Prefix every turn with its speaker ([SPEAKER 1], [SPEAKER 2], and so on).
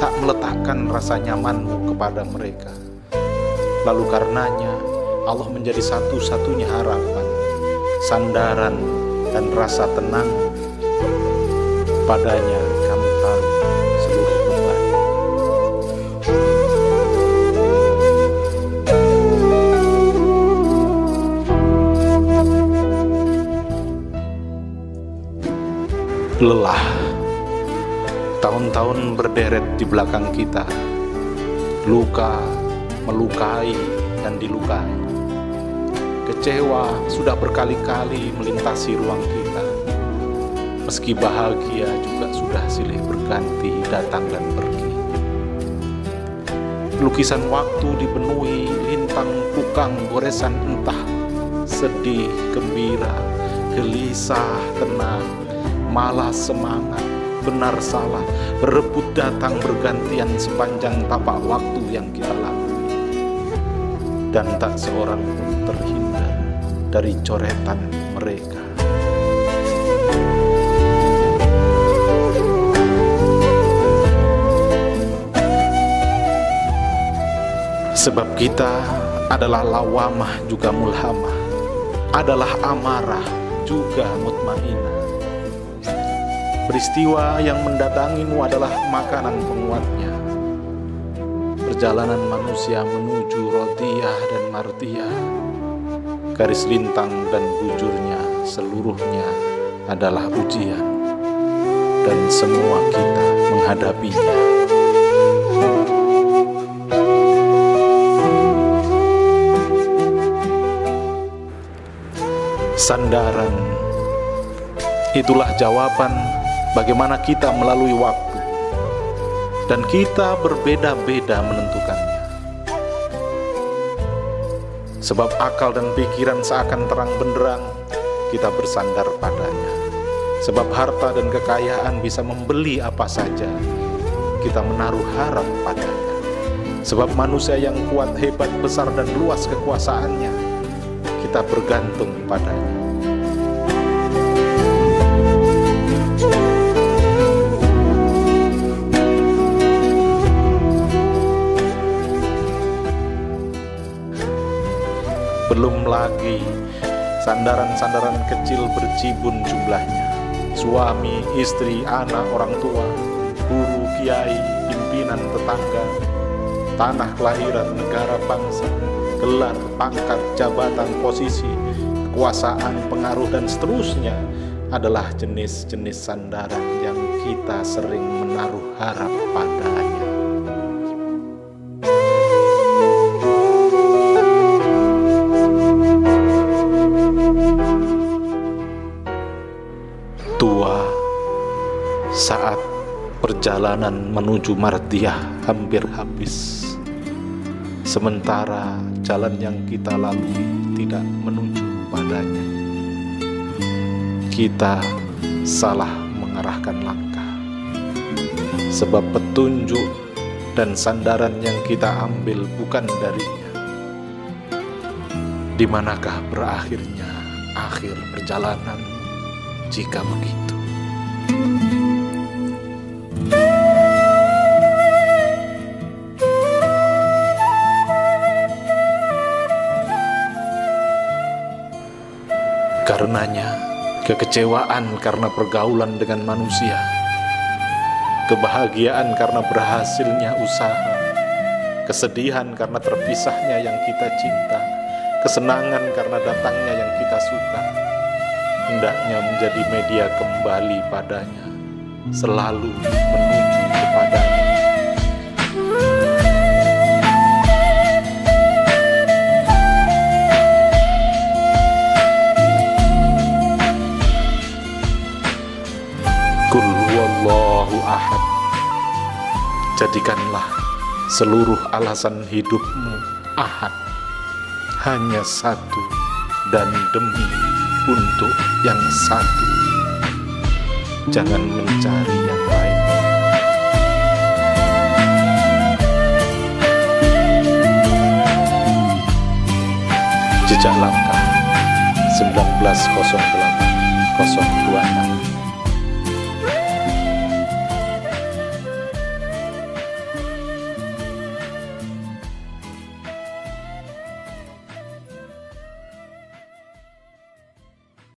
[SPEAKER 1] tak meletakkan rasa nyamanmu kepada mereka. Lalu karenanya Allah menjadi satu-satunya harapan, sandaran dan rasa tenang. Padanya kamu taruh seluruh beban. Lelah Tahun-tahun berderet di belakang kita, luka, melukai, dan dilukai. Kecewa sudah berkali-kali melintasi ruang kita. Meski bahagia juga sudah silih berganti datang dan pergi. Lukisan waktu dipenuhi lintang pukang goresan entah, sedih, gembira, gelisah, tenang, malah semangat, benar salah, berebut datang bergantian sepanjang tapak waktu yang kita lalui. Dan tak seorang pun terhindar dari coretan mereka. Sebab kita adalah lawamah juga mulhamah, adalah amarah juga mutmainah Peristiwa yang mendatangimu adalah makanan penguatnya. Perjalanan manusia menuju Rotiyah dan Martiyah, garis lintang dan bujurnya seluruhnya adalah ujian, dan semua kita menghadapinya. Sandaran itulah jawaban bagaimana kita melalui waktu, dan kita berbeda-beda menentukannya. Sebab akal dan pikiran seakan terang benderang, kita bersandar padanya. Sebab harta dan kekayaan bisa membeli apa saja, kita menaruh harap padanya. Sebab manusia yang kuat, hebat, besar, dan luas kekuasaannya, kita bergantung padanya. Belum lagi sandaran-sandaran kecil berjibun jumlahnya. Suami, istri, anak, orang tua, guru, kiai, pimpinan tetangga, tanah kelahiran, negara bangsa, gelar, pangkat, jabatan, posisi, kekuasaan, pengaruh, dan seterusnya adalah jenis-jenis sandaran yang kita sering menaruh harap padanya. Perjalanan menuju Mardiah hampir habis. Sementara jalan yang kita lalui tidak menuju padanya. Kita salah mengarahkan langkah. Sebab petunjuk dan sandaran yang kita ambil bukan darinya. Di manakah berakhirnya akhir perjalanan jika begitu? Karenanya, kekecewaan karena pergaulan dengan manusia, kebahagiaan karena berhasilnya usaha, kesedihan karena terpisahnya yang kita cinta, kesenangan karena datangnya yang kita suka, hendaknya menjadi media kembali padanya, selalu menuju Jadikanlah seluruh alasan hidupmu ahad hanya satu dan demi untuk yang satu. Jangan mencari yang lain. Jejak langkah 1908 026